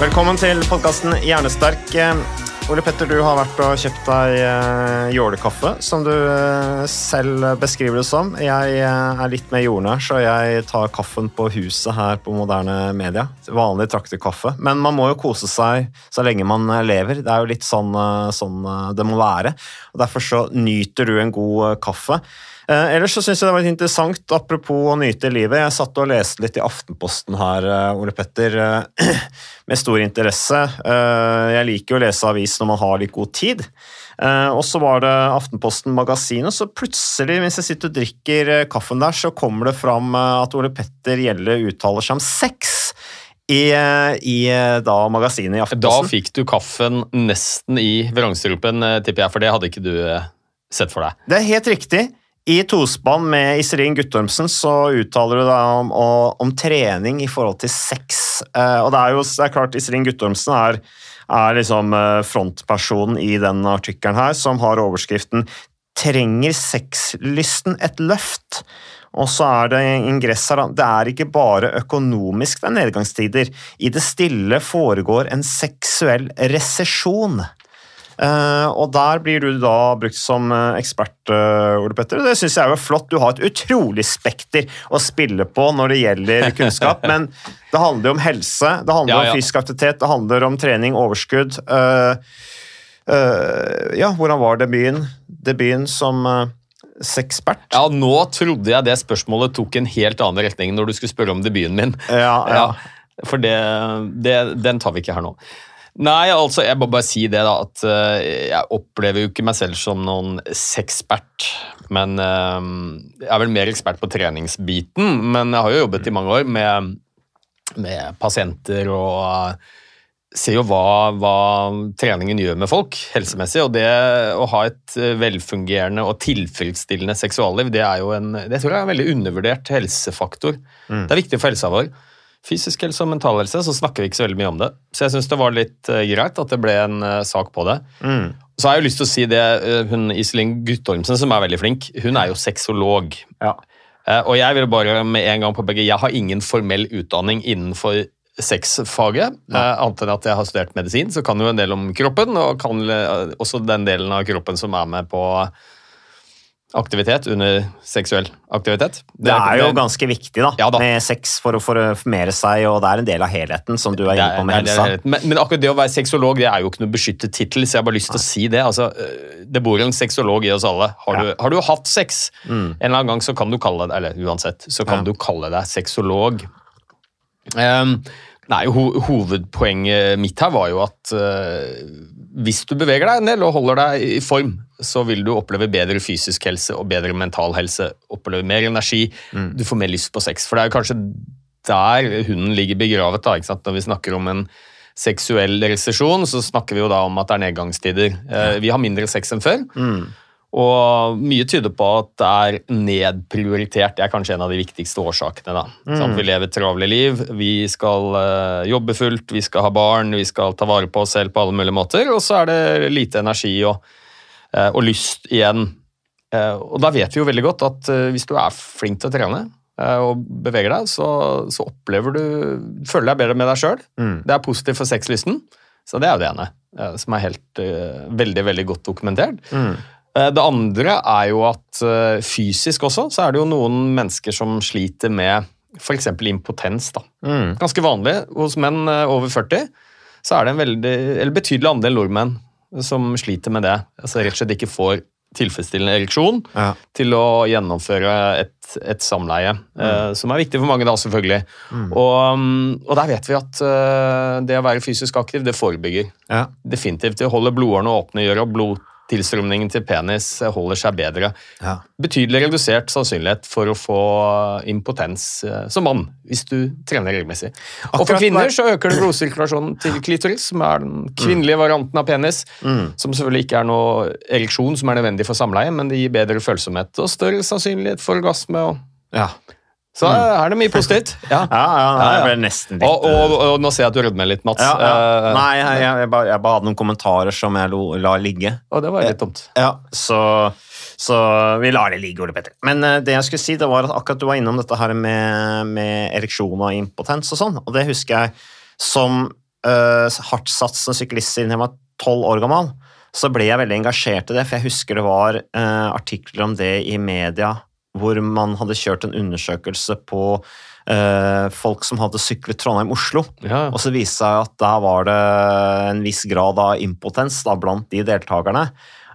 Velkommen til podkasten Hjernesterk. Eh, Ole Petter, du har vært og kjøpt deg eh, jålekaffe, som du eh, selv beskriver det som. Jeg er litt mer jordnær, så jeg tar kaffen på huset her på Moderne Media. Vanlig traktekaffe. Men man må jo kose seg så lenge man lever. Det er jo litt sånn, sånn det må være. Og Derfor så nyter du en god kaffe. Eh, ellers så synes jeg det var litt interessant, apropos å nyte livet. Jeg satt og leste litt i Aftenposten her, eh, Ole Petter, eh, med stor interesse. Eh, jeg liker jo å lese avis når man har litt god tid. Eh, og så var det Aftenposten Magasin, og så plutselig, mens jeg sitter og drikker kaffen der, så kommer det fram at Ole Petter Gjelle uttaler seg om sex. I, i da magasinet i Aftenposten. Da fikk du kaffen nesten i vrangstrupen, tipper jeg, for det hadde ikke du sett for deg. Det er helt riktig. I tospann med Iselin Guttormsen så uttaler du deg om, om trening i forhold til sex. Eh, og det er jo det er klart Iselin Guttormsen er, er liksom eh, frontpersonen i den artikkelen her, som har overskriften 'Trenger sexlysten et løft'? Og så er det ingress her, det er ikke bare økonomisk det er nedgangstider. I det stille foregår en seksuell resesjon. Eh, og der blir du da brukt som eh, ekspert, eh, Ole Petter. Det syns jeg er jo flott. Du har et utrolig spekter å spille på når det gjelder kunnskap. men det handler jo om helse, det handler Ja, ja. om fysisk aktivitet, det handler om trening, overskudd. Ja, hvordan var debuten? Debuten som sexpert? Ja, nå trodde jeg det spørsmålet tok en helt annen retning når du skulle spørre om debuten min. Ja, ja. For det, det, den tar vi ikke her nå. Nei, altså, jeg må bare si det, da, at uh, jeg opplever jo ikke meg selv som noen sexpert. Men uh, jeg er vel mer ekspert på treningsbiten. Men jeg har jo jobbet i mange år med, med pasienter og uh, ser jo hva, hva treningen gjør med folk helsemessig. Og det å ha et velfungerende og tilfredsstillende seksualliv, det er jo en, det tror jeg er en veldig undervurdert helsefaktor. Det er viktig for helsa vår. Fysisk helse og mental helse, så snakker vi ikke så veldig mye om det. Så jeg syns det var litt eh, greit at det ble en eh, sak på det. Mm. Så har jeg jo lyst til å si det, eh, hun Iselin Guttormsen, som er veldig flink, hun er jo sexolog. Ja. Og jeg vil bare med en gang påpeke, jeg har ingen formell utdanning innenfor sexfaget, Ja. annet enn at jeg har studert medisin, så kan jo en del om kroppen, og kan også den delen av kroppen som er med på aktivitet under seksuell aktivitet. Det er jo ganske viktig da, Ja da. med sex for å formere seg, og det er en del av helheten som du er inne på med er- helsa. er- men, men akkurat det å være sexolog det er jo ikke noe beskyttet tittel, så jeg har bare lyst til å si det. Altså, øh, det bor en sexolog i oss alle. Har du, har du hatt sex en eller annen gang, så kan du kalle deg eller uansett, så kan Ja. du kalle deg sexolog. Ehm, nei, ho Hovedpoenget mitt her var jo at uh, hvis du beveger deg en del og holder deg i form, så vil du oppleve bedre fysisk helse og bedre mental helse. Oppleve mer energi. Du får mer lyst på sex. For det er jo kanskje der hunden ligger begravet. da, ikke sant? Når vi snakker om en seksuell resesjon, så snakker vi jo da om at det er nedgangstider. Uh, Vi har mindre sex enn før. Og mye tyder på at det er nedprioritert. Det er kanskje en av de viktigste årsakene. da. Sant? Vi lever travle liv, vi skal uh, jobbe fullt, vi skal ha barn, vi skal ta vare på oss selv på alle mulige måter, og så er det lite energi og, uh, og lyst igjen. Uh, og da vet vi jo veldig godt at hvis du er flink til å trene og beveger deg, så, så opplever du Føler deg bedre med deg sjøl. Mm. Det er positivt for sexlysten. Så det er jo det ene, som er helt veldig, veldig godt dokumentert. Mm. Eh, Det andre er jo at eh, fysisk også, så er det jo noen mennesker som sliter med f.eks. impotens. da. Mm. Ganske vanlig hos menn eh, over 40. Så er det en veldig, eller betydelig andel nordmenn som sliter med det. Altså rett og slett ikke får tilfredsstillende ereksjon Ja. til å gjennomføre et, et samleie. eh, som er viktig for mange, da, selvfølgelig. Og, mm, og der vet vi at eh, det å være fysisk aktiv, det forebygger. Ja. Definitivt. Det holder blodårene åpne, gjør at blodtilstrømningen til penis holder seg bedre. Ja. Betydelig redusert sannsynlighet for å få impotens eh, som mann, hvis du trener regelmessig. Og for kvinner så øker det blodsirkulasjonen til klitoris, som er den kvinnelige varianten av penis. Mm. Som selvfølgelig ikke er noe ereksjon som er nødvendig for samleie, men det gir bedre følsomhet og større sannsynlighet for orgasme. Og... Ja. Så er det mye positivt. Ja. Ja, ja, Ja, jeg ble nesten litt Og, og, og nå ser jeg at du rødmer litt, Mats. Eh, Nei, jeg, jeg, jeg, bare, jeg bare hadde noen kommentarer som jeg lo, la ligge. Og det var litt dumt. Ja, så, så vi lar det ligge, Ole Petter. Men eh, det jeg skulle si, det var at akkurat du var innom dette her med, med ereksjon og impotens og sånn, og det husker jeg som uh, hardtsatsende syklist siden jeg var tolv år gammel, så ble jeg veldig engasjert i det, for jeg husker det var uh, artikler om det i media hvor man hadde kjørt en undersøkelse på eh, folk som hadde syklet Trondheim-Oslo. Ja. Og så viste det seg at der var det en viss grad av impotens da, blant de deltakerne.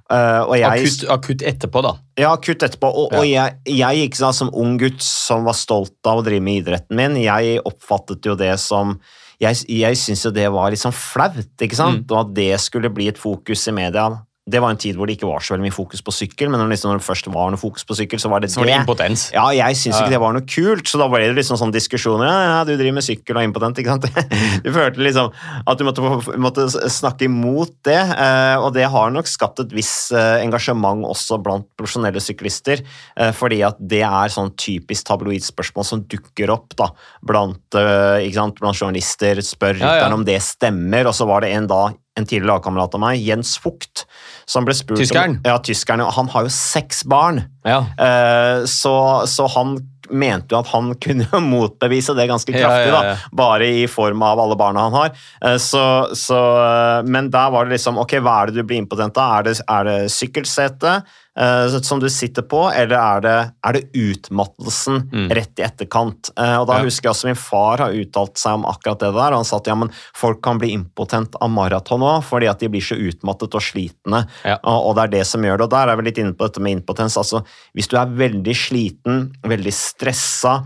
Uh, jeg, Akutt, akutt etterpå, da. Ja, akutt etterpå. Og, og jeg, jeg gikk sånn som ung gutt som var stolt av å drive med idretten min. Jeg oppfattet jo det som Jeg, jeg syntes jo det var litt sånn flaut, ikke sant? Mm. Og at det skulle bli et fokus i media. Det var en tid hvor det ikke var så veldig mye fokus på sykkel, men når, liksom, det først var noe fokus på sykkel, så var det Så var det impotens. Ja, jeg syns ikke det var noe kult, så da ble det liksom sånn diskusjoner. Ja, ja, du driver med sykkel og er impotent, ikke sant? Du følte liksom at du måtte, måtte snakke imot det, eh, og det har nok skapt et visst eh, engasjement også blant profesjonelle syklister, eh, fordi at det er sånn typisk tabloidspørsmål som dukker opp da, blant, blant journalister, spør Ja, ja. om det stemmer, og så var det en da en tidligere lagkamerat av meg, Jens Fugt, som ble spurt Tyskeren? om Ja, tyskeren. Han har jo seks barn. Ja. Eh, så, så han mente jo at han kunne motbevise det ganske kraftig, ja, ja. da, bare i form av alle barna han har. Eh, så, så, eh, men der var det liksom Ok, hva er det du blir impotent av? Er det, er det sykkelsete eh, som du sitter på, eller er det, er det utmattelsen Mm. rett i etterkant? Uh, og da Ja. husker jeg også min far har uttalt seg om akkurat det der, og han sa at ja, men folk kan bli impotent av maraton òg, fordi at de blir så utmattet og slitne. Ja. Og, og det er det som gjør det. Og der er vi litt inne på dette med impotens. altså Hvis du er veldig sliten, veldig stressa,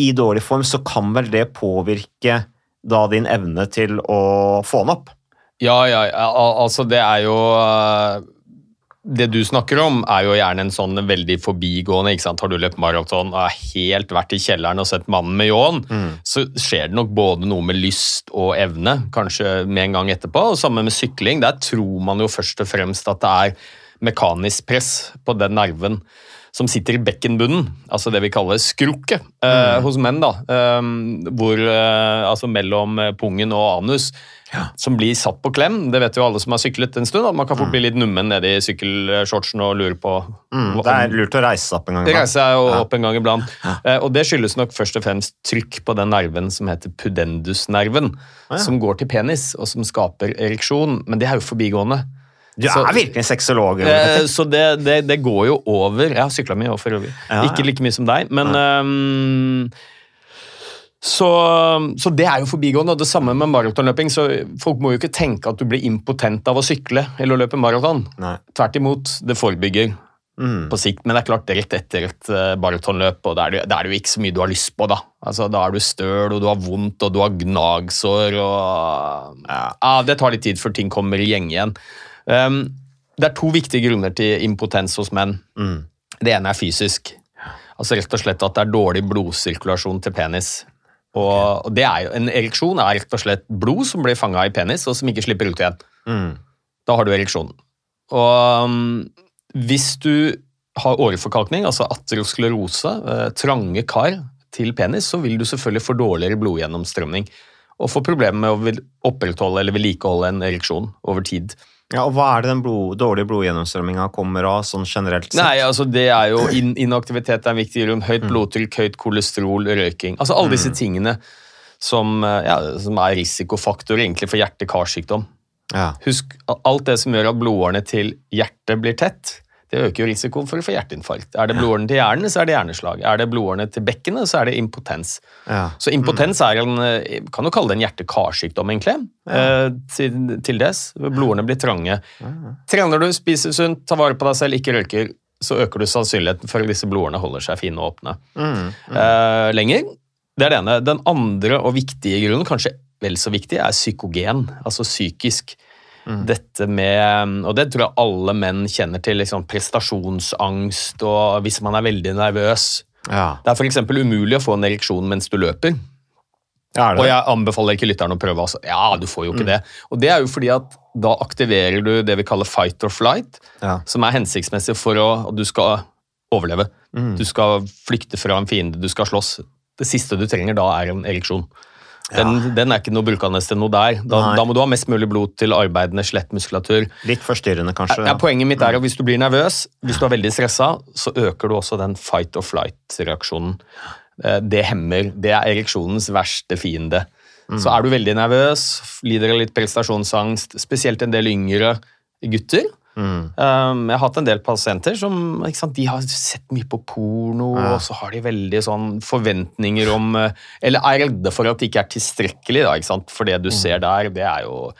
i dårlig form, så kan vel det påvirke da din evne til å få den opp? Ja, ja, ja, altså det er jo øh, Det du snakker om, er jo gjerne en sånn veldig forbigående. ikke sant? Har du løpt maraton og har helt vært i kjelleren og sett mannen med ljåen, så skjer det nok både noe med lyst og evne, kanskje med en gang etterpå. og Samme med sykling. Der tror man jo først og fremst at det er mekanisk press på den nerven som sitter i bekkenbunnen, altså det vi kaller skrukket eh, hos menn, da, eh, hvor, eh, altså mellom eh, pungen og anus, som blir satt på klem. Det vet jo alle som har syklet en stund, at man kan fort bli litt nummen nede i sykkelshortsen og lure på Mm, det er lurt å reise seg opp en gang. iblant. reiser jeg jo opp en gang iblant. Eh, og det skyldes nok først og fremst trykk på den nerven som heter pudendusnerven, ja. som går til penis, og som skaper ereksjon. Men det er jo forbigående. Du Så- er virkelig en sexolog. Eh, så det, det, det går jo over Jeg har sykla mye over for øvrig. Ja, Ikke like mye som deg, men um, så, så det er jo forbigående. og Det samme med maratonløping. så Folk må jo ikke tenke at du blir impotent av å sykle eller å løpe maraton. Tvert imot, det forebygger Mm. på sikt. Men det er klart, rett etter et eh, maratonløp, og da er, det, da er det jo ikke så mye du har lyst på. Da Altså, da er du støl, og du har vondt, og du har gnagsår. og ja. Det tar litt tid før ting kommer i gjenge igjen. Um, det er to viktige grunner til impotens hos menn. Mm. Det ene er fysisk. Altså rett og slett at det er dårlig blodsirkulasjon til penis. Og, okay. det er jo, En ereksjon er rett og slett blod som blir fanga i penis, og som ikke slipper ut igjen. Mm. Da har du ereksjon. Og um, hvis du har åreforkalkning, altså aterosklerose, eh, trange kar til penis, så vil du selvfølgelig få dårligere blodgjennomstrømning. Og få problemer med å opprettholde eller vedlikeholde en ereksjon over tid. Ja, og Hva er det den blod, dårlige blodgjennomstrømminga kommer av, sånn generelt sett? Nei, altså det er jo in Inaktivitet er en viktig grunn. Høyt blodtrykk, høyt kolesterol, røyking. Altså alle disse tingene som, eh, ja, som er risikofaktor egentlig for hjerte-karsykdom. Ja. Husk alt det som gjør at blodårene til hjertet blir tett, det øker jo risikoen for å få hjerteinfarkt. Er det blodårene til hjernen, så er det hjerneslag. Er det blodårene til bekkenet, så er det impotens. Ja. Så impotens er en eh, kan jo kalle det en hjerte-karsykdom, egentlig. Ja. til, til des. Blodårene blir trange. Trener du, spiser sunt, tar vare på deg selv, ikke røyker, så øker du sannsynligheten for at disse blodårene holder seg fine og åpne eh, lenger. Det er det ene. Den andre og viktige grunnen, kanskje vel så viktig, er psykogen, altså psykisk. Dette med, og det tror jeg alle menn kjenner til, liksom prestasjonsangst og hvis man er veldig nervøs. Ja. Det er f.eks. umulig å få en ereksjon mens du løper. Ja, Og jeg anbefaler ikke lytteren å prøve. Altså. Ja, du får jo ikke det. Og det er jo fordi at da aktiverer du det vi kaller fight or flight, Ja. som er hensiktsmessig for å, at du skal overleve. Du skal flykte fra en fiende, du skal slåss. Det siste du trenger da, er en ereksjon. Den, den er ikke noe brukende til noe der. Da, da må du ha mest mulig blod til arbeidende skjelettmuskulatur. Litt forstyrrende, kanskje. Ja, poenget mitt er at hvis du blir nervøs, hvis du er veldig stressa, så øker du også den fight or flight-reaksjonen. Eh, Det hemmer. Det er ereksjonens verste fiende. Så er du veldig nervøs, lider av litt prestasjonsangst, spesielt en del yngre gutter. Mm. Um, Jeg har hatt en del pasienter som sant, de har sett mye på porno, Ja. og så har de veldig sånn forventninger om eh, Eller er redde for at det ikke er tilstrekkelig, da, sant? for det du ser der, det er jo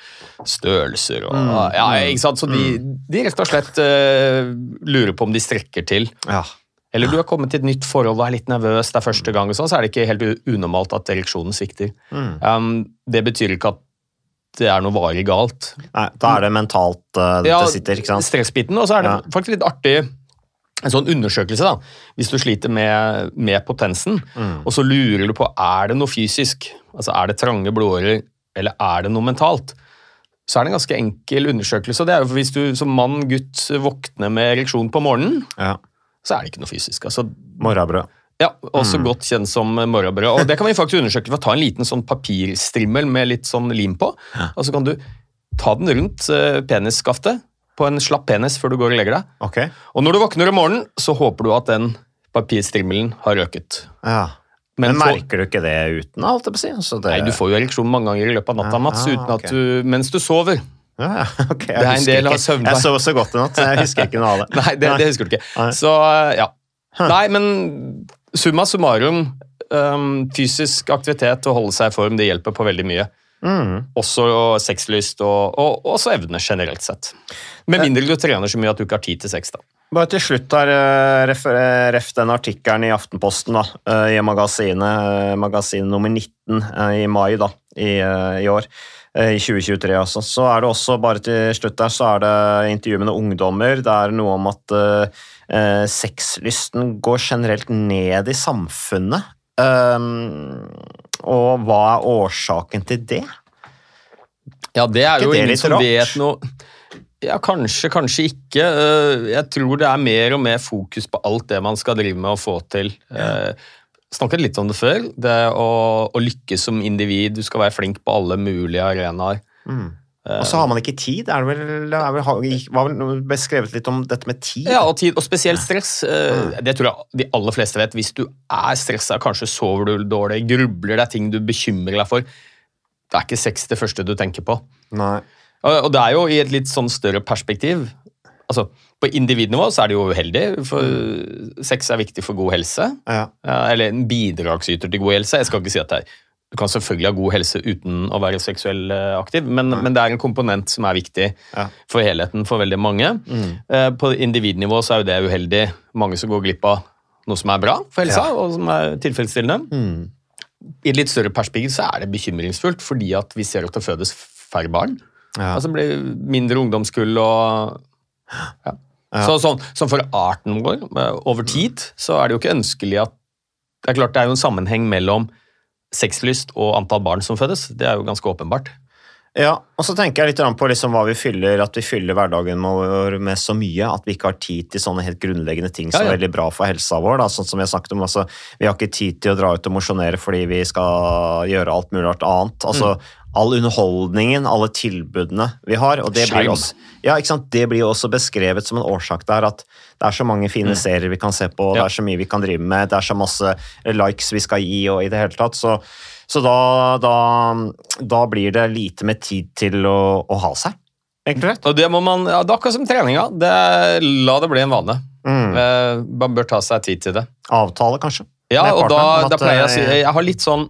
størrelser og ja, ikke sant? Så de, de rett og slett uh, lurer på om de strekker til. Ja. Eller du har kommet til et nytt forhold og er litt nervøs, det er første gang, og sånn, så er det ikke helt unormalt at ereksjonen svikter. Um, det betyr ikke at det er noe varig galt. Nei, da er det mentalt uh, Ja, sitter, ikke sant? Stressbiten, og så er det Ja. faktisk litt artig en sånn undersøkelse, da. Hvis du sliter med, med potensen, Mm. og så lurer du på er det noe fysisk, altså er det trange blodårer, eller er det noe mentalt, så er det en ganske enkel undersøkelse. og det er jo for Hvis du som mann, gutt, våkner med ereksjon på morgenen, Ja. så er det ikke noe fysisk. altså Morrabrød. Ja, Også Mm. godt kjent som morrabrød. Og det kan vi faktisk undersøke ved å ta en liten sånn papirstrimmel med litt sånn lim på. Og så kan du ta den rundt eh, penisskaftet på en slapp penis før du går og legger deg. Ok. Og når du våkner om morgenen, så håper du at den papirstrimmelen har røket. Ja. Men Men merker du ikke det uten, Alt jeg si? Så det... Nei, du får jo ereksjon mange ganger i løpet av natta, Ja, Mats, uten at du, mens du sover. Ja, ja, ok. Jeg Det er en del av. Jeg sov så godt i natt, så jeg husker ikke noe av det. Nei, det, det husker du ikke. Så ja. Nei, men summa summarum, um, fysisk aktivitet og holde seg i form, det hjelper på veldig mye. Mm. Også sexlyst og, og også evne generelt sett. Med mindre du trener så mye at du ikke har tid til sex. da. Bare til slutt her, eh, ref, eh, ref den artikkelen i Aftenposten da, eh, i magasinet, magasin nummer 19 eh, i mai da, i, i år, i 2023 altså. Så er det også, bare til slutt der, så er det intervju med noen ungdommer. Det er noe om at eh, eh, sexlysten går generelt ned i samfunnet. Um, og hva er årsaken til det? Ja, det er er jo det ingen som rart? vet noe Ja, kanskje, kanskje ikke. Eh, Jeg tror det er mer og mer fokus på alt det man skal drive med og få til. Eh, Snakket litt om det før. Det å, å lykkes som individ. Du skal være flink på alle mulige arenaer. Og så har man ikke tid. Er det vel, er vel, var vel beskrevet litt om dette med tid? Ja, og, tid, og spesielt stress. eh, Det tror jeg de aller fleste vet. Hvis du er stressa, kanskje sover du dårlig, grubler, det er ting du bekymrer deg for. Det er ikke sex det første du tenker på. Nei. Og det er jo i et litt sånn større perspektiv. Altså, På individnivå så er det jo uheldig, for sex er viktig for god helse. Ja. Eller en bidragsyter til god helse. Jeg skal ikke si at det er Du kan selvfølgelig ha god helse uten å være seksuell eh, aktiv, men, men det er en komponent som er viktig Ja. for helheten for veldig mange. Eh, På individnivå så er jo det uheldig. Mange som går glipp av noe som er bra for helsa, Ja. og som er tilfredsstillende. I et litt større perspektiv så er det bekymringsfullt, fordi at vi ser at det fødes færre barn. Ja. Altså det blir mindre ungdomskull og ja. Så, sånn, sånn for arten vår, eh, over tid, så er det jo ikke ønskelig at Det er klart det er jo en sammenheng mellom sexlyst og antall barn som fødes. Det er jo ganske åpenbart. Ja, og så tenker jeg litt på liksom hva vi fyller, at vi fyller hverdagen vår med så mye at vi ikke har tid til sånne helt grunnleggende ting som Ja, ja. er veldig bra for helsa vår. Da. Sånn som jeg snakket om, altså, Vi har ikke tid til å dra ut og mosjonere fordi vi skal gjøre alt mulig annet. Altså, Mm. All underholdningen, alle tilbudene vi har. og det blir, også, ja, det blir også beskrevet som en årsak der at det er så mange fine serier vi kan se på, det Mm. Er så mye vi kan drive med, det er så masse likes vi skal gi og i det hele tatt. så Så da, da, da blir det lite med tid til å, å ha seg, egentlig rett. Og det må man, ja, det er akkurat som treninga. Det, la det bli en vane. Mm. Eh, Man bør ta seg tid til det. Avtale, kanskje. Ja, og da, da pleier jeg å si eh, Jeg har litt sånn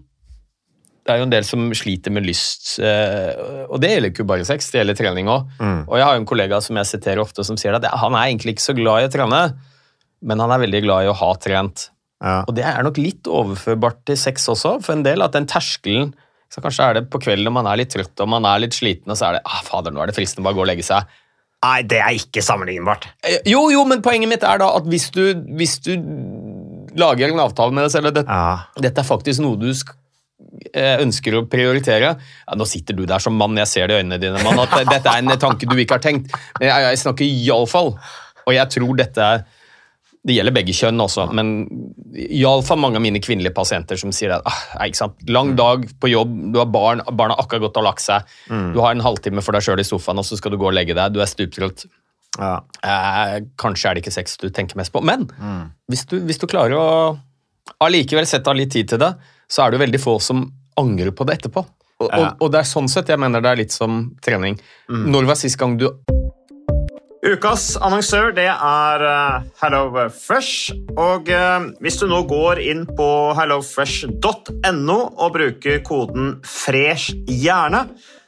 Det er jo en del som sliter med lyst, eh, og det gjelder ikke bare sex, det gjelder trening òg. Mm. Og jeg har jo en kollega som jeg siterer ofte, som sier at han er egentlig ikke så glad i å trene, men han er veldig glad i å ha trent. Ja. Og det er nok litt overførbart til sex også, for en del, at den terskelen så Kanskje er det på kvelden når man er litt trøtt og man er litt sliten, og så er det ah, fader, nå er det fristende bare å gå og legge seg. Nei, det er ikke sammenlignbart. Eh, Jo, jo, men poenget mitt er da at hvis du, hvis du lager en avtale med deg selv, og det, Ja. dette er faktisk noe du sk eh, ønsker å prioritere ja, Nå sitter du der som mann, jeg ser det i øynene dine, mann, at dette er en tanke du ikke har tenkt. Men jeg, jeg snakker iallfall, og jeg tror dette er det gjelder begge kjønn også, men iallfall mange av mine kvinnelige pasienter som sier at ah, lang dag på jobb, du har barn, barna har akkurat gått og lagt seg, du har en halvtime for deg sjøl i sofaen, og så skal du gå og legge deg, du er stuptrøtt. Ja. Eh, kanskje er det ikke sex du tenker mest på, men hvis, du, hvis du klarer å allikevel sette av litt tid til det, så er det jo veldig få som angrer på det etterpå. Og, og, og det er sånn sett jeg mener det er litt som trening. Når var sist gang du Ukas annonsør det er eh, HelloFresh. Og eh, hvis du nå går inn på hellofresh.no og bruker koden 'fresh hjerne',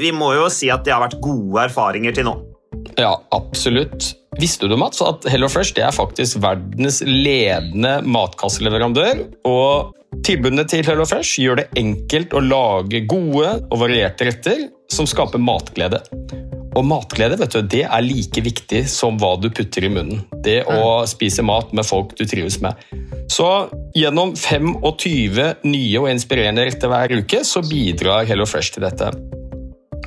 vi må jo si at det har vært gode erfaringer til nå. Ja, absolutt. Visste du, Mats, at HelloFresh det er faktisk verdens ledende matkasseleverandør? Og tilbudene til HelloFresh gjør det enkelt å lage gode og varierte retter som skaper matglede. Og matglede vet du, det er like viktig som hva du putter i munnen. Det å spise mat med folk du trives med. Så gjennom 25 nye og inspirerende retter hver uke så bidrar HelloFresh til dette.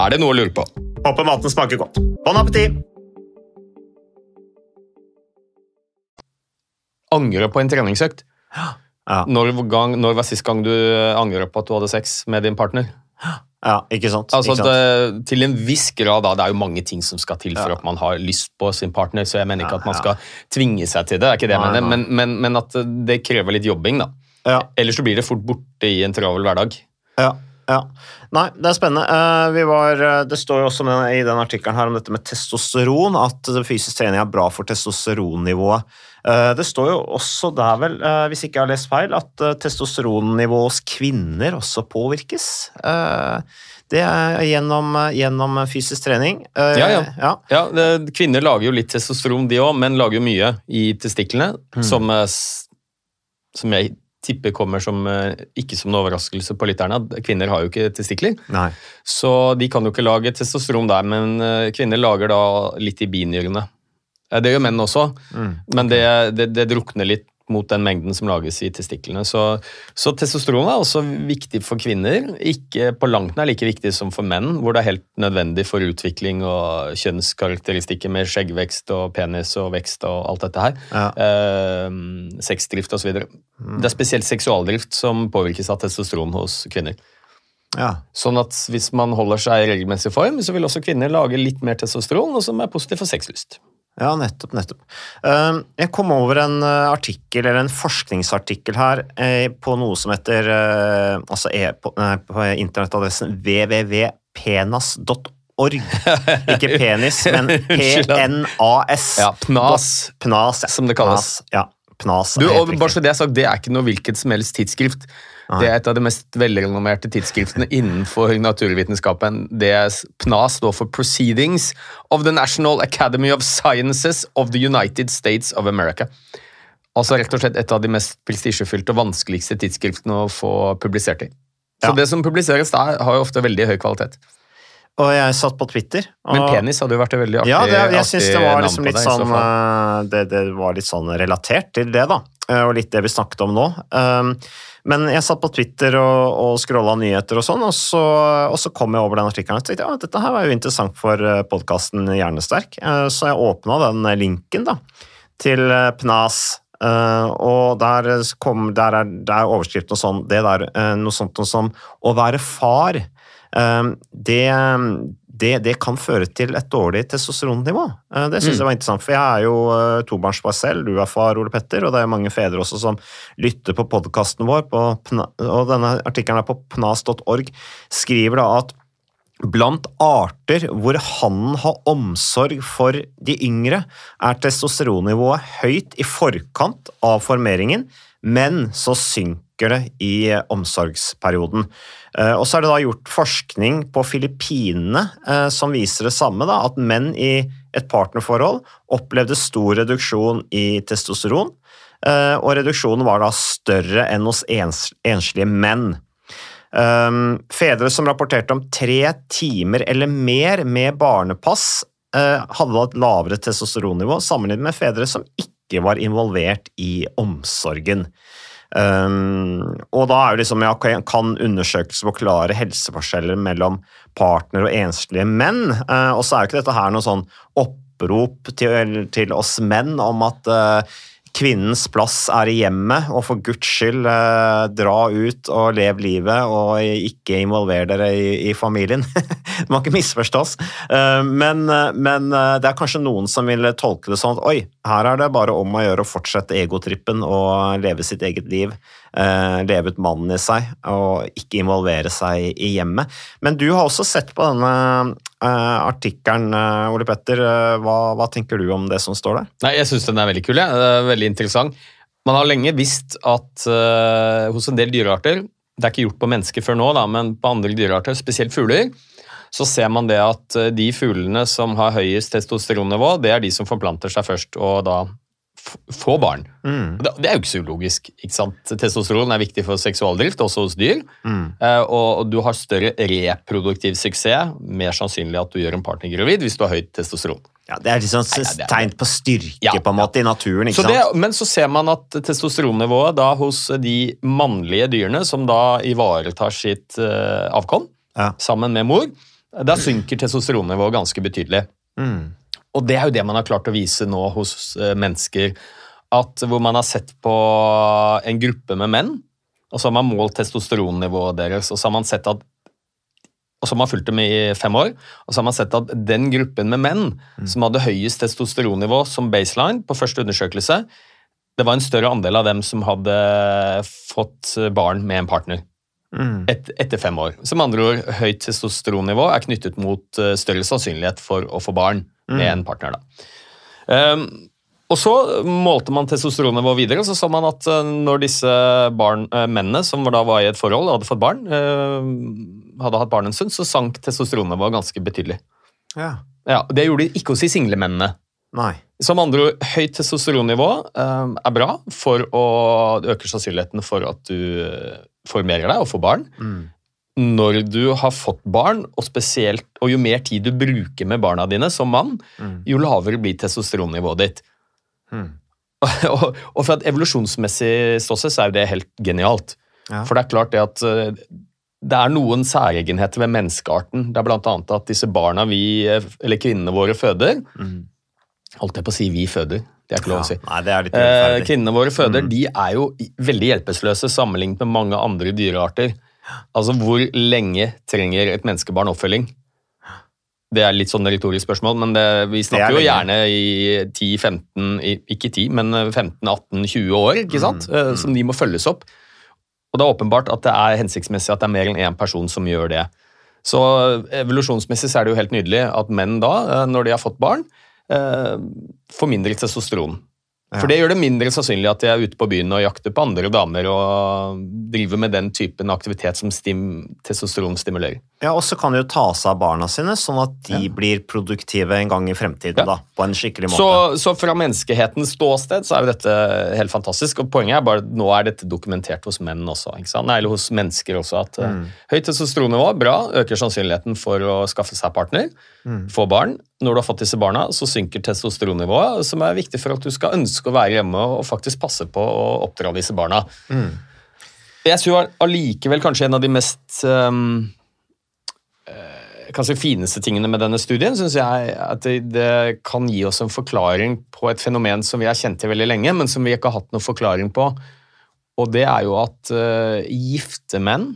Er det noe å lure på? Håper maten smaker godt. Bon appétit! Angre på en treningsøkt. Ja. Når, gang, når var sist gang du angret på at du hadde sex med din partner? Ja, ikke sant? Altså, ikke sant? det, til en viss grad, da. Det er jo mange ting som skal til for Ja. at man har lyst på sin partner, så jeg mener ikke Ja, at man skal tvinge seg til det. det er ikke Nei, men, men, men at det krever litt jobbing, da. Ja. Ellers så blir det fort borte i en travel hverdag. Ja, ja. Nei, det er spennende. Eh, vi var, eh, det står jo også med, i den artikkelen her om dette med testosteron, at fysisk trening er bra for testosteronnivået. Eh, det står jo også der, vel, hvis ikke jeg har lest feil, at testosteronnivået hos kvinner også påvirkes. Det er gjennom, gjennom fysisk trening. Ja, ja. ja. Ja, det, Kvinner lager jo litt testosteron, de òg, men lager jo mye i testiklene. Som, eh, som jeg tipper kommer som, eh, ikke som en overraskelse på lytterne. at Kvinner har jo ikke testikler, Nei. så de kan jo ikke lage testosteron der. Men eh, kvinner lager da litt i binyrene. Eh, Det gjør menn også, men det, det, det drukner litt mot den mengden som lages i testiklene. Så, så testosteron er også viktig for kvinner. Ikke på langt nær like viktig som for menn, hvor det er helt nødvendig for utvikling og kjønnskarakteristikker med skjeggvekst og penis og vekst og alt dette her. Ja. Eh, sexdrift osv. Det er spesielt seksualdrift som påvirkes av testosteron hos kvinner. Ja. Sånn at hvis man holder seg i regelmessig form, så vil også kvinner lage litt mer testosteron, og som er positivt for sexlyst. Ja, nettopp, nettopp. Eh, Jeg kom over en eh, artikkel, eller en forskningsartikkel her, eh, på noe som heter eh, altså e på, nei, på internettadressen www.penas.org. Ikke penis, men. PNAS. Ja, PNAS. Pnas, ja. Som det kalles. Pnas, ja, Pnas. Du, og bare så Det er sagt, det er ikke noe hvilket som helst tidsskrift. Det er et av de mest velrenommerte tidsskriftene innenfor naturvitenskapen. Det er PNAS står for Proceedings of the National Academy of Sciences of the United States of America. Altså rett og slett et av de mest prestisjefylte og vanskeligste tidsskriftene å få publisert i. Så Ja. det som publiseres der, har jo ofte veldig høy kvalitet. Og jeg satt på Twitter. Og, Men penis hadde jo vært et veldig artig, Ja, det, jeg artig syns det var liksom litt det, sånn eh, det, det var litt sånn relatert til det, da. Eh, Og litt det vi snakket om nå. Um, Men jeg satt på Twitter og, og scrolla nyheter og sånn, og så, og så kom jeg over den artikkelen og tenkte ja, dette her var jo interessant for podkasten Hjernesterk. Eh, Så jeg åpna den linken da, til eh, Pnas. eh, og der, kom, der, er, der er overskriften og sånn, det der, eh, noe sånt som å være far. Eh, det, det, det kan føre til et dårlig testosteronnivå. Eh, Det syns jeg var interessant, for jeg er jo eh, tobarnsfar selv, du er far, Ole Petter, og det er mange fedre også som lytter på podkasten vår, på, og denne artikkelen er på pnas.org, skriver da at Blant arter hvor hannen har omsorg for de yngre, er testosteronnivået høyt i forkant av formeringen, men så synker det i omsorgsperioden. Eh, Og så er det da gjort forskning på Filippinene eh, som viser det samme, da, at menn i et partnerforhold opplevde stor reduksjon i testosteron, eh, og reduksjonen var da større enn hos ens, enslige menn. Fedre som rapporterte om tre timer eller mer med barnepass, hadde da et lavere testosteronnivå sammenlignet med fedre som ikke var involvert i omsorgen. Um, og da er jo liksom, ja, kan undersøkelser forklare helseforskjeller mellom partner og enslige menn? Uh, og så er jo ikke dette her noe sånn opprop til, til oss menn om at uh, kvinnens plass er i hjemmet, og for guds skyld eh, dra ut og lev livet, og ikke involver dere i, i familien. det må ikke misforstås. Eh, men, eh, men eh, det er kanskje noen som vil tolke det sånn at oi, her er det bare om å gjøre å fortsette egotrippen og leve sitt eget liv. Eh, leve ut mannen i seg, og ikke involvere seg i hjemmet. Men du har også sett på denne eh, artikkelen, eh, Ole Petter. Eh, hva, hva tenker du om det som står der? Nei, Jeg syns den er veldig kul. Ja. Veldig interessant. Man har lenge visst at eh, hos en del dyrearter Det er ikke gjort på mennesker før nå, da, men på andre dyrearter, spesielt fugler, så ser man det at eh, de fuglene som har høyest testosteronnivå, det er de som forplanter seg først og da f får barn. Mm. Det, det er jo ikke så ulogisk. ikke sant? Testosteron er viktig for seksualdrift, også hos dyr. Eh, og, og du har større reproduktiv suksess, mer sannsynlig at du gjør en partner gravid hvis du har høyt testosteron. Ja, Det er liksom Nei, ja, det er- tegn på styrke Ja, på en måte i naturen. ikke Så det, sant? men så ser man at testosteronnivået da hos de mannlige dyrene, som da ivaretar sitt uh, avkom Ja. sammen med mor, da synker testosteronnivået ganske betydelig. Mm. Og det er jo det man har klart å vise nå hos eh, mennesker. At hvor man har sett på en gruppe med menn, og så har man målt testosteronnivået deres, og så har man sett at og så har man fulgt dem i fem år, og så har man sett at den gruppen med menn som hadde høyest testosteronnivå som baseline på første undersøkelse, det var en større andel av dem som hadde fått barn med en partner Mm. et, etter fem år. Som andre ord, høyt testosteronnivå er knyttet mot eh, større sannsynlighet for å få barn med en partner. Da. Um, og så målte man testosteronnivå videre, og så så man at eh, når disse barn, eh, mennene som da var i et forhold og hadde fått barn, eh, hadde hatt barn en stund, så sank testosteronnivået ganske betydelig. Ja. Ja, Det gjorde de ikke hos de single mennene. Nei. Som andre ord, høyt testosteronnivå eh, er bra for å øke sannsynligheten for at du formerer deg og får barn. Når du har fått barn, og spesielt, og jo mer tid du bruker med barna dine som mann, jo lavere blir testosteronnivået ditt. og, og fra et evolusjonsmessig ståsted så er jo det helt genialt. Ja. For det er klart det at eh, det er noen særegenheter ved menneskearten. Det er blant annet at disse barna vi, eh, eller kvinnene våre føder Holdt jeg på å si vi føder. Det er ikke lov å si. Nei, det er litt Eh, kvinnene våre føder de er jo veldig hjelpeløse sammenlignet med mange andre dyrearter. Altså, Hvor lenge trenger et menneskebarn oppfølging? Det er litt sånn retorisk spørsmål, men det, vi snakker jo gjerne i 10-15 Ikke 10, men 15-18-20 år, ikke sant? Eh, som de må følges opp. Og det er åpenbart at det er hensiktsmessig at det er mer enn én person som gjør det. Så evolusjonsmessig så er det jo helt nydelig at menn da, eh, når de har fått barn, eh, får mindre testosteron. For det gjør det mindre sannsynlig at jeg er ute på byen og jakter på andre damer og driver med den typen aktivitet som testosteron stimulerer. Ja, Og så kan de jo ta seg av barna sine, sånn at de blir produktive en gang i fremtiden. Ja. da, På en skikkelig måte. Så, så fra menneskehetens ståsted så er jo dette helt fantastisk. Og poenget er bare at nå er dette dokumentert hos menn også. ikke sant? Nei, eller hos mennesker også. at mm. Høyt testosteronnivå, bra, øker sannsynligheten for å skaffe seg partner, få barn. Når du har fått disse barna, så synker testosteronnivået, som er viktig for at du skal ønske å være hjemme og faktisk passe på å oppdra disse barna. Jeg tror allikevel kanskje en av de mest um, eh, kanskje fineste tingene med denne studien, synes jeg at det, det kan gi oss en forklaring på et fenomen som vi har kjent til veldig lenge, men som vi ikke har hatt noen forklaring på. Og det er jo at uh, gifte menn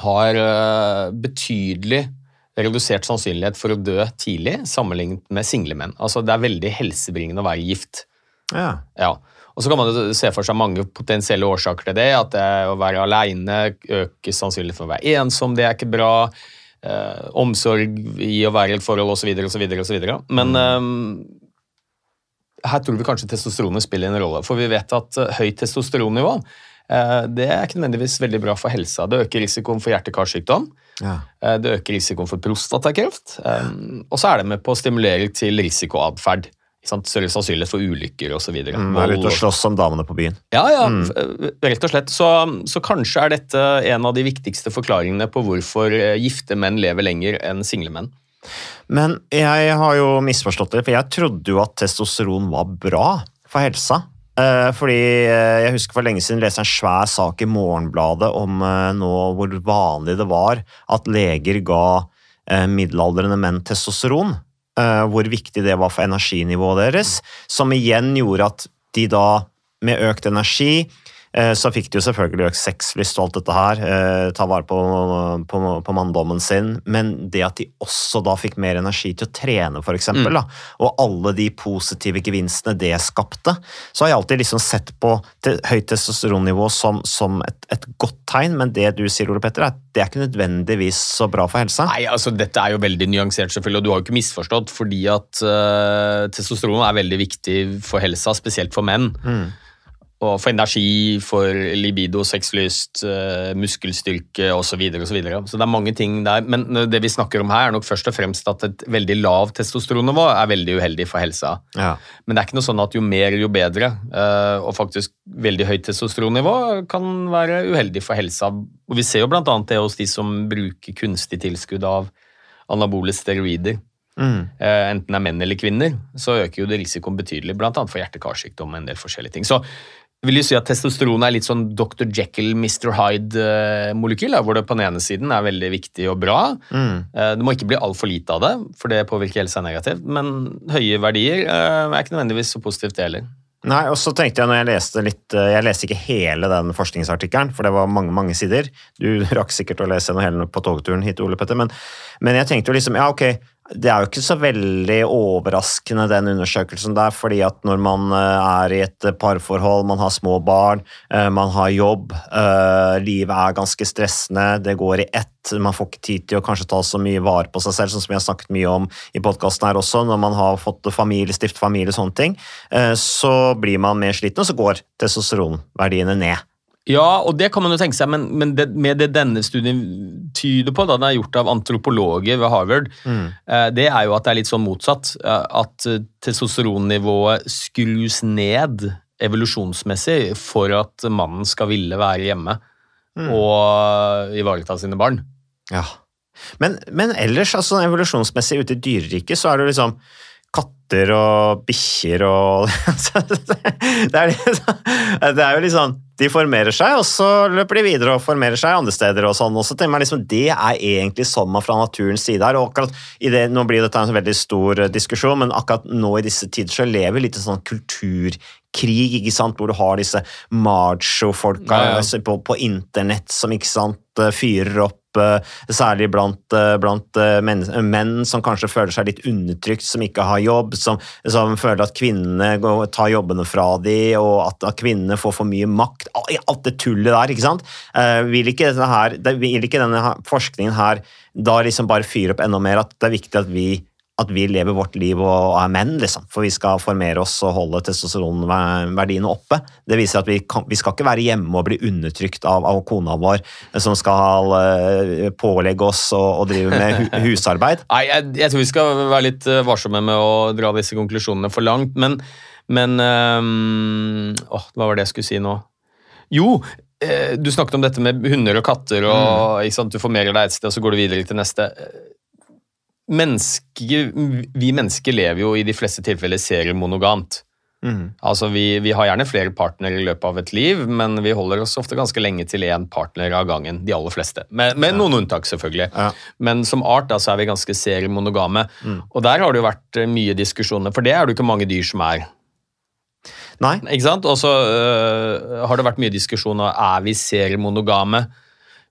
har uh, betydelig redusert sannsynlighet for å dø tidlig sammenlignet med single menn. Altså Det er veldig helsebringende å være gift. Ja. Ja. Og så kan man se for seg mange potensielle årsaker til det. At det å være aleine øker sannsynligheten for å være ensom, det er ikke bra. Eh, omsorg i å være i et forhold osv. osv. Men eh, her tror vi kanskje testosteronet spiller en rolle. For vi vet at eh, høyt testosteronnivå eh, det er ikke nødvendigvis veldig bra for helsa. Det øker risikoen for hjerte-karsykdom. Ja. Eh, Det øker risikoen for prostatakreft. Ja. Og så er det med på å stimulere til risikoatferd. Større sannsynlighet for ulykker osv. Mm, Være ute og slåss som damene på byen. Ja, ja, mm. rett og slett. Så, så kanskje er dette en av de viktigste forklaringene på hvorfor eh, gifte menn lever lenger enn single menn. Men jeg har jo misforstått det, for jeg trodde jo at testosteron var bra for helsa. Eh, fordi eh, jeg husker for lenge siden leste jeg en svær sak i Morgenbladet om eh, nå hvor vanlig det var at leger ga eh, middelaldrende menn testosteron. Eh, hvor viktig det var for energinivået deres, som igjen gjorde at de da, med økt energi, så fikk de jo selvfølgelig økt sexlyst og alt dette her, eh, ta vare på, på, på manndommen sin, men det at de også da fikk mer energi til å trene, for eksempel, da, og alle de positive gevinstene det skapte, så har jeg alltid liksom sett på høyt testosteronnivå som, som et, et godt tegn, men det du sier, Ole Petter, er at det er ikke nødvendigvis så bra for helsa. Nei, altså Dette er jo veldig nyansert, selvfølgelig, og du har jo ikke misforstått. fordi at uh, testosteron er veldig viktig for helsa, spesielt for menn. Og for energi, for libido, sexlyst, uh, muskelstyrke osv. Så, videre, og så, videre. så det er mange ting der. Men det vi snakker om her, er nok først og fremst at et veldig lavt testosteronnivå er veldig uheldig for helsa. Ja. Men det er ikke noe sånn at jo mer, jo bedre. eh, Og faktisk veldig høyt testosteronnivå kan være uheldig for helsa. Og vi ser jo annet det hos de som bruker kunstig tilskudd av anabole steroider. Mm. Eh, Enten det er menn eller kvinner, så øker jo det risikoen betydelig, blant annet for hjerte-karsykdom og en del forskjellige ting. Så vil jo si at testosteron er litt sånn Dr. Jekyll, Mr. Hyde-molekyl, hvor det på den ene siden er veldig viktig og bra. Mm. Eh, Det må ikke bli altfor lite av det, for det påvirker helsa negativt. Men høye verdier eh, er ikke nødvendigvis så positivt, det heller. Nei, og så tenkte jeg når jeg leste litt eh, Jeg leste ikke hele den forskningsartikkelen, for det var mange mange sider. Du rakk sikkert å lese noe hele på togturen hit, Ole Petter, men, men jeg tenkte jo liksom Ja, ok, det er jo ikke så veldig overraskende, den undersøkelsen der, fordi at når man eh, er i et parforhold, man har små barn, eh, man har jobb, eh, livet er ganske stressende, det går i ett, man får ikke tid til å kanskje ta så mye vare på seg selv, sånn som vi har snakket mye om i podkasten her også, når man har fått familie, stift familie, sånne ting, så blir man mer sliten, og så går testosteronverdiene ned. Ja, og det kan man jo tenke seg, men, men det, med det denne studien tyder på, da den er gjort av antropologer ved Harvard, mm. eh, det er jo at det er litt sånn motsatt. Eh, at eh, testosteronnivået skrus ned evolusjonsmessig for at mannen skal ville være hjemme mm. og ivareta sine barn. Ja. Men, men ellers, altså evolusjonsmessig ute i dyreriket, så er det liksom katter og bikkjer og det, er, det er jo litt sånn De formerer seg, og så løper de videre og formerer seg andre steder. og sånn. Og så tenker man liksom, Det er egentlig sånn man fra naturens side er. og akkurat i det, Nå blir dette en veldig stor eh, diskusjon, men akkurat nå i disse tider så lever vi litt sånn kulturkrig, ikke sant, hvor du har disse macho-folka ja, ja. på, på internett som ikke sant, eh, fyrer opp særlig blant, eh, blant eh, menn, menn, som kanskje føler seg litt undertrykt, som ikke har jobb, som, som føler at kvinnene går, tar jobbene fra dem, og at, at, kvinnene får for mye makt. Alt det tullet der, ikke sant? Vil ikke, her, vil ikke denne forskningen her da liksom bare fyre opp enda mer at det er viktig at vi at vi lever vårt liv og er menn, liksom. For vi skal formere oss og holde testosteronverdiene oppe. Det viser at vi, kan, vi skal ikke være hjemme og bli undertrykt av, av kona vår, som skal uh, pålegge oss å drive med hu, husarbeid. Nei, jeg, jeg, tror vi skal være litt eh, varsomme med å dra disse konklusjonene for langt, men, men um, åh, Hva var det jeg skulle si nå? Jo, eh, du snakket om dette med hunder og katter, og mm. du formerer deg et sted, og så går du videre til neste menneske, vi mennesker lever jo i de fleste tilfeller seriemonogamt. Mm. Altså vi, vi, har gjerne flere partnere i løpet av et liv, men vi holder oss ofte ganske lenge til én partner av gangen. De aller fleste. Med, med ja. noen unntak, selvfølgelig. Ja. Men som art da, så er vi ganske seriemonogame. Mm. Og der har det jo vært eh, mye diskusjoner, for det er det jo ikke mange dyr som er. Nei. Ikke sant? Og så øh, har det vært mye diskusjon om er vi seriemonogame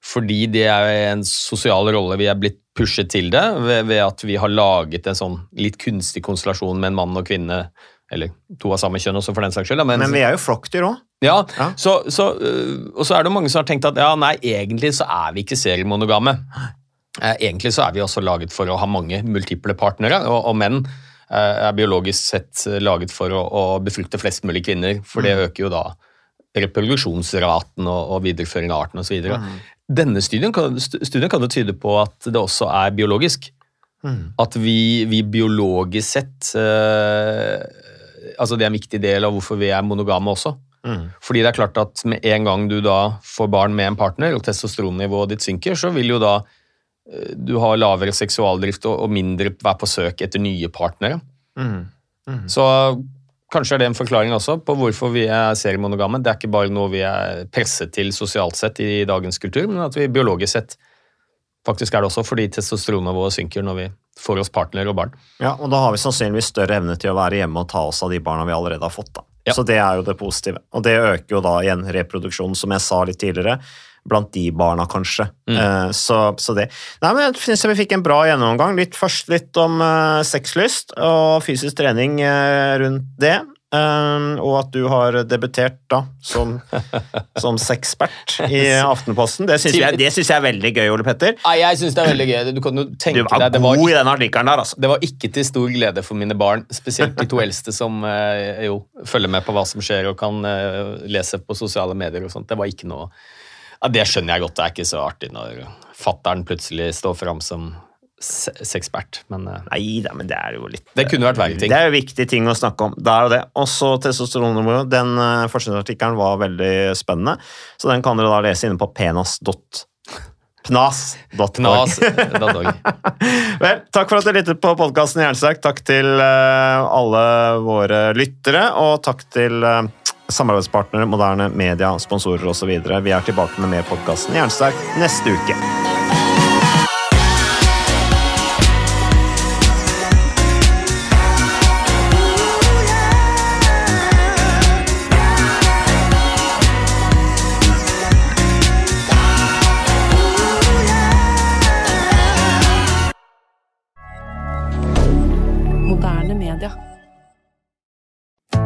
fordi det er en sosial rolle vi er blitt pushet til det ved, ved, at vi har laget en sånn litt kunstig konstellasjon med en mann og kvinne. Eller to av samme kjønn også, for den saks skyld. Men, men vi er jo flokkdyr òg. Ja, ja. Så, så, øh, og så er det mange som har tenkt at ja, nei, egentlig så er vi ikke seriemonogame. Eh, egentlig så er vi også laget for å ha mange multiple partnere, og, og menn eh, er biologisk sett laget for å, å, befrukte flest mulig kvinner, for det mm. øker jo da reproduksjonsraten og, og videreføring av arten osv. Mm. Denne studien kan, studien kan jo tyde på at det også er biologisk. Mm. At vi, vi, biologisk sett uh, altså Det er en viktig del av hvorfor vi er monogame også. Mm. Fordi det er klart at med en gang du da får barn med en partner, og testosteronnivået ditt synker, så vil jo da uh, du ha lavere seksualdrift og, og mindre være på søk etter nye partnere. Mm. mm. Så Kanskje er det en forklaring også på hvorfor vi er seriemonogame. Det er ikke bare noe vi er presset til sosialt sett i dagens kultur, men at vi biologisk sett faktisk er det også fordi testosteronnivået synker når vi får oss partner og barn. Ja, og da har vi sannsynligvis større evne til å være hjemme og ta oss av de barna vi allerede har fått. da. Ja. Så det er jo det positive. Og det øker jo da igjen reproduksjonen, som jeg sa litt tidligere blant de barna, kanskje. Mm. Uh, så, så, det. Nei, men Jeg syns vi fikk en bra gjennomgang. Litt, først litt om uh, sexlyst og fysisk trening uh, rundt det. og at du har debutert da som, som sexpert i Aftenposten. Det syns jeg, jeg, er veldig gøy, Ole Petter. Nei, jeg synes det er veldig gøy. Du, kan jo tenke du var deg, god var, i den artikkelen der, altså. Det var ikke til stor glede for mine barn, spesielt de to eldste som jo følger med på hva som skjer og kan lese på sosiale medier og sånt. Det var ikke noe ja, Det skjønner jeg godt. Det er ikke så artig når fattern plutselig står fram som sexpert, men uh, Nei da, men det er jo litt Det kunne vært verre ting. Det er jo viktige ting å snakke om. Det er jo det. Også testosteronnivået. Den uh, forskningsartikkelen var veldig spennende, så den kan dere da lese inne på penas.pnas.org. Pnas. Vel, takk for at dere lyttet på podkasten Jernsterk. Takk til alle våre lyttere, og takk til samarbeidspartnere, moderne media, sponsorer osv. Vi er tilbake med mer podkasten Jernsterk neste uke.